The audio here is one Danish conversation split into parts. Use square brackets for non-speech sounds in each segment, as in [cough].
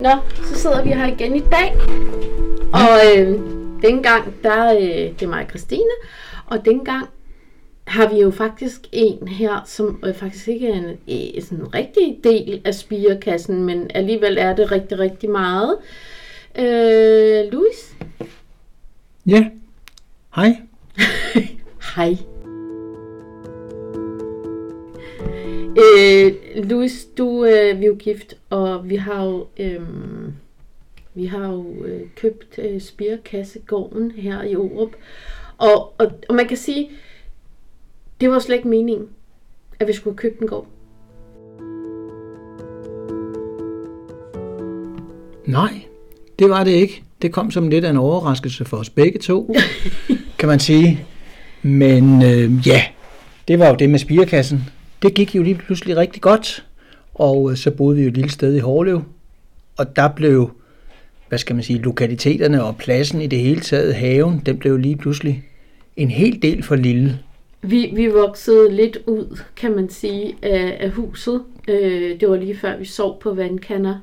Nå, så sidder vi her igen i dag. Og øh, dengang, der øh, det er mig og Christine, og dengang har vi jo faktisk en her, som øh, faktisk ikke er en, øh, sådan en rigtig del af spirekassen, men alligevel er det rigtig, rigtig meget. Øh, Louis? Ja. Hej. [laughs] Hej. Øh, Louis, du øh, vi er jo gift, og vi har jo, øh, vi har jo øh, købt øh, Spirekassegården her i Orup. Og, og, og man kan sige, det var slet ikke meningen, at vi skulle købe den gård. Nej, det var det ikke. Det kom som lidt af en overraskelse for os begge to, [laughs] kan man sige. Men øh, ja, det var jo det med spirekassen. Det gik jo lige pludselig rigtig godt, og øh, så boede vi jo et lille sted i Hårlev, og der blev, hvad skal man sige, lokaliteterne og pladsen i det hele taget, haven, den blev lige pludselig en hel del for lille. Vi, vi voksede lidt ud, kan man sige, af, af huset. Øh, det var lige før vi sov på vandkanner.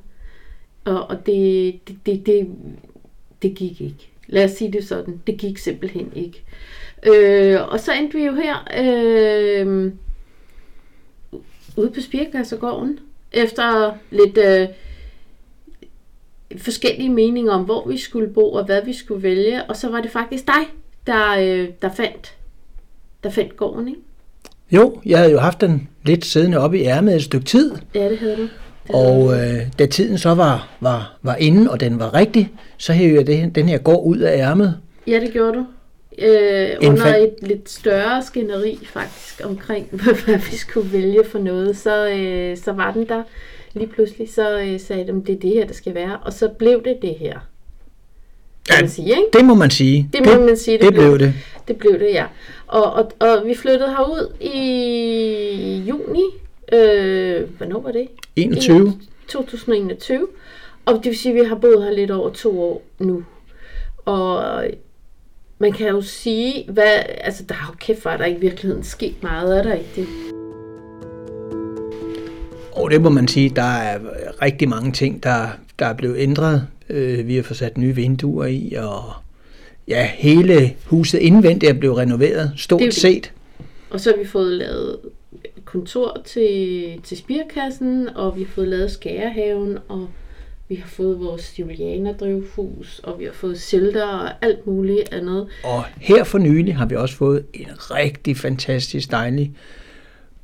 Og, og det, det, det, det, det gik ikke. Lad os sige det sådan. Det gik simpelthen ikke. Øh, og så endte vi jo her øh, ude på Spirkassergården. Efter lidt øh, forskellige meninger om, hvor vi skulle bo og hvad vi skulle vælge. Og så var det faktisk dig, der, øh, der fandt der fandt gården, ikke? Jo, jeg havde jo haft den lidt siddende oppe i ærmet et stykke tid. Ja, det havde du. Det og øh, da tiden så var, var, var inde, og den var rigtig, så hævde jeg det, den her gård ud af ærmet. Ja, det gjorde du. Øh, under et lidt større skænderi faktisk omkring, [laughs] hvad vi skulle vælge for noget, så, øh, så var den der lige pludselig, så øh, sagde de, det er det her, der skal være, og så blev det det her. Kan ja, man sige, ikke? det må man sige. Det må det, man sige. Det, det blev, blev det. Det blev det, ja. Og, og, og vi flyttede herud i juni. Øh, hvornår var det? 21. 2021. Og det vil sige, at vi har boet her lidt over to år nu. Og man kan jo sige, hvad, altså der har jo kæft, for, der i virkeligheden sket meget, er der ikke det? Og det må man sige, der er rigtig mange ting, der, der er blevet ændret. Øh, vi har fået sat nye vinduer i, og ja, hele huset indvendigt er blevet renoveret, stort det det. set. Og så har vi fået lavet kontor til, til spirkassen, og vi har fået lavet skærehaven, og vi har fået vores julianerdrivhus, og vi har fået shelter og alt muligt andet. Og her for nylig har vi også fået en rigtig fantastisk dejlig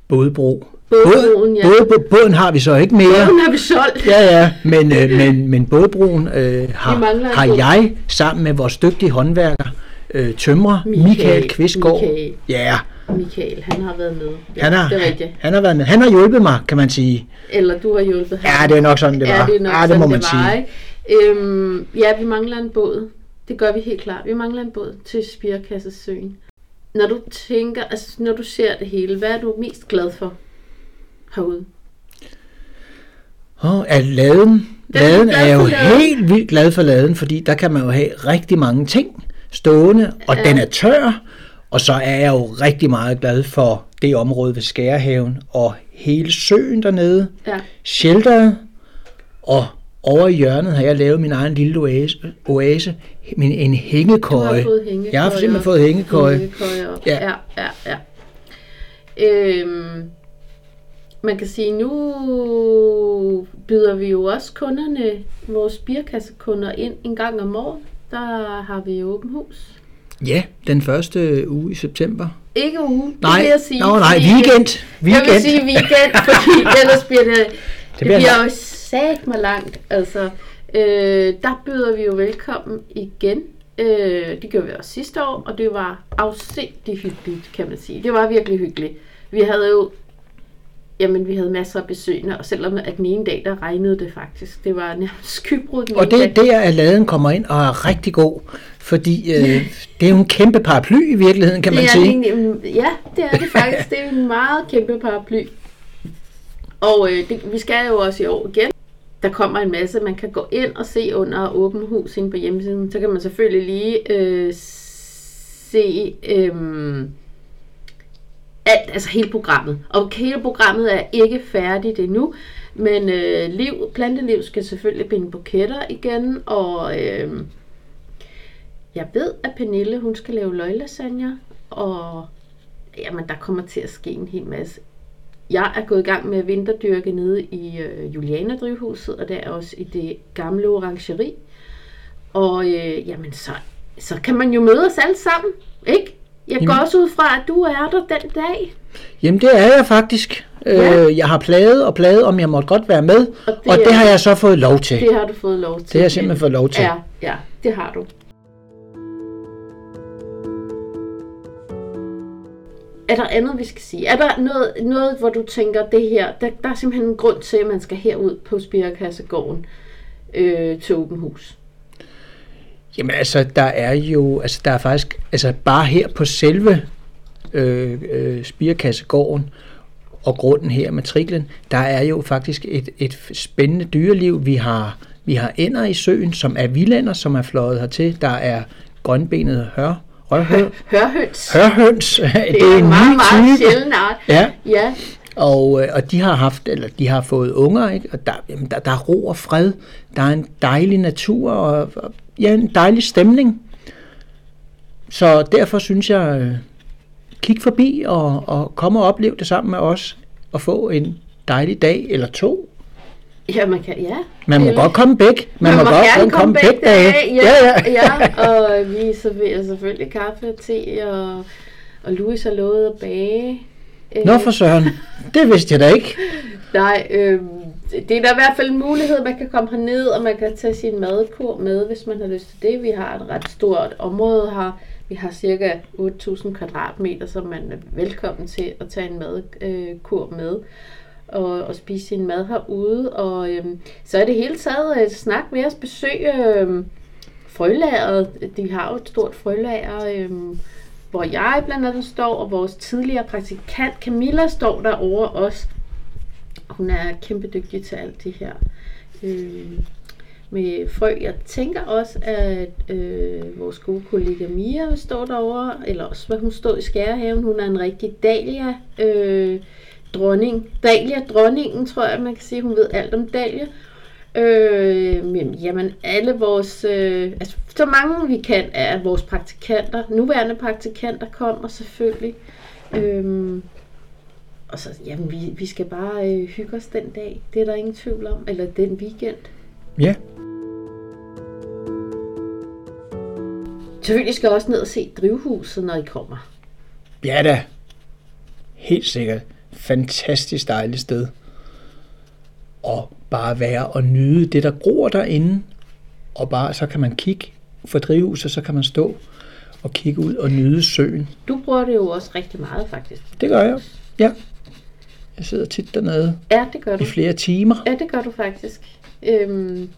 bådbro. Bådbroen, ja. Båd, båden har vi så ikke mere. Båden har vi solgt. Ja, ja, men, øh, men, men bådbroen øh, har, har jeg sammen med vores dygtige håndværker, øh, tømrer, Michael, Michael Kvistgaard. Michael. Ja, Michael, han har været med. Ja, han, har, det er rigtigt. han har været med. Han har hjulpet mig, kan man sige. Eller du har hjulpet ham. Ja, det er nok sådan, det var. Ja, det, er nok ja, det sådan, må man det var, sige. Ikke? Øhm, ja, vi mangler en båd. Det gør vi helt klart. Vi mangler en båd til Spirkassesøen. Når du tænker, altså når du ser det hele, hvad er du mest glad for herude? Oh, at laden. Laden er jeg jo helt vildt glad for laden, fordi der kan man jo have rigtig mange ting stående, og ja. den er tør. Og så er jeg jo rigtig meget glad for det område ved Skærehaven og hele søen dernede. Ja. Shelteret. Og over i hjørnet har jeg lavet min egen lille oase, oase min, en hængekøje. Du har fået hængekøje Jeg har simpelthen fået hængekøje. hængekøje. Ja. ja, ja, ja. Øhm, man kan sige, nu byder vi jo også kunderne, vores birkassekunder ind en gang om året. Der har vi åben hus. Ja, den første uge i september. Ikke uge, nej, det vil jeg sige. Nå, nej, weekend. weekend. Jeg vil sige weekend, fordi [laughs] ellers bliver det, det, det bliver jo sat mig langt. Altså, øh, der byder vi jo velkommen igen. Øh, det gjorde vi også sidste år, og det var afsindig hyggeligt, kan man sige. Det var virkelig hyggeligt. Vi havde jo Jamen, vi havde masser af besøgende, og selvom at den ene dag, der regnede det faktisk. Det var nærmest skybrud Og det er der, at laden kommer ind og er rigtig god, fordi øh, det er jo en kæmpe paraply i virkeligheden, kan man sige. En, ja, det er det [laughs] faktisk. det er en meget kæmpe paraply. Og øh, det, vi skal jo også i år igen. Der kommer en masse, man kan gå ind og se under åben hus på hjemmesiden. Så kan man selvfølgelig lige øh, se... Øh, alt, altså hele programmet. Og hele programmet er ikke færdigt endnu. Men øh, liv, planteliv skal selvfølgelig binde buketter igen, og øh, jeg ved, at Pernille, hun skal lave løglasagne, og jamen, der kommer til at ske en hel masse. Jeg er gået i gang med at vinterdyrke nede i øh, Juliana-drivhuset, og der er også i det gamle orangeri. Og øh, jamen, så, så kan man jo møde os alle sammen, ikke? Jeg går Jamen. også ud fra, at du er der den dag. Jamen det er jeg faktisk. Ja. Øh, jeg har plaget og plaget, om jeg måtte godt være med, Og det og det har jeg så fået lov til. Det har du fået lov til. Det har jeg simpelthen fået lov til. Ja, ja, det har du. Er der andet, vi skal sige? Er der noget, noget hvor du tænker, det her, der, der er simpelthen en grund til, at man skal herud på Spirekassegården øh, til åben hus? Jamen altså, der er jo, altså der er faktisk, altså bare her på selve øh, øh, Spirekassegården og grunden her, matriklen, der er jo faktisk et, et spændende dyreliv. Vi har, vi har ender i søen, som er villander, som er fløjet hertil. Der er grønbenet hør, rørhør, Hørhøns. hørhøns. Det, [laughs] Det er en meget, meget sjælden art. Ja, Ja, og, øh, og de har haft, eller de har fået unger, ikke? og der, jamen, der, der er ro og fred. Der er en dejlig natur, og, og ja, en dejlig stemning. Så derfor synes jeg, øh, kig forbi og, og kom og oplev det sammen med os, og få en dejlig dag eller to. ja, man kan, ja. Man må godt komme begge. Man, Man må, godt gerne komme begge dage. Ja, ja. ja, [laughs] og vi serverer selvfølgelig kaffe og te, og, og Louis har lovet at bage. Øh, Nå for søren, det vidste jeg da ikke. [laughs] Nej, øh, det er da i hvert fald en mulighed, man kan komme herned, og man kan tage sin madkur med, hvis man har lyst til det. Vi har et ret stort område her. Vi har cirka 8.000 kvadratmeter, så man er velkommen til at tage en madkur med og, og spise sin mad herude. Og øhm, så er det hele taget et snak med os, besøg øhm, frølageret. De har jo et stort frølager, øhm, hvor jeg blandt andet står, og vores tidligere praktikant Camilla står derovre også. Hun er kæmpe dygtig til alt det her. Øh, med frø. Jeg tænker også, at øh, vores gode kollega Mia står derovre, eller også hvad hun stod i Skærehaven. Hun er en rigtig Dahlia øh, dronning. Dahlia dronningen, tror jeg, man kan sige. Hun ved alt om Dahlia. Øh, men jamen, alle vores, øh, altså så mange vi kan af vores praktikanter, nuværende praktikanter kommer selvfølgelig. Øh, og så, jamen, vi, vi skal bare øh, hygge os den dag. Det er der ingen tvivl om. Eller den weekend. Ja, Selvfølgelig skal jeg også ned og se drivhuset, når I kommer. ja da. Helt sikkert. Fantastisk dejligt sted. Og bare være og nyde det, der gror derinde. Og bare, så kan man kigge for drivhuset, så kan man stå og kigge ud og nyde søen. Du bruger det jo også rigtig meget, faktisk. Det gør jeg. Ja. Jeg sidder tit dernede Ja, det gør du. i flere timer. Ja, det gør du faktisk. Øhm,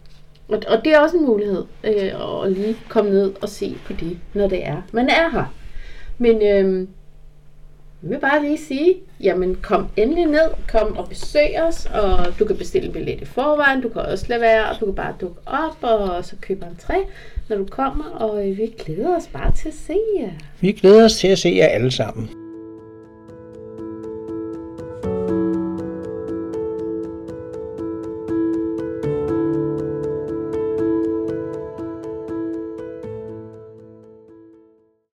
og, og det er også en mulighed øh, at lige komme ned og se på det, når det er. Man er her. Men øhm, vi vil bare lige sige, jamen kom endelig ned, kom og besøg os, og du kan bestille en billet i forvejen, du kan også lade være, og du kan bare dukke op, og så købe en træ, når du kommer, og vi glæder os bare til at se jer. Vi glæder os til at se jer alle sammen.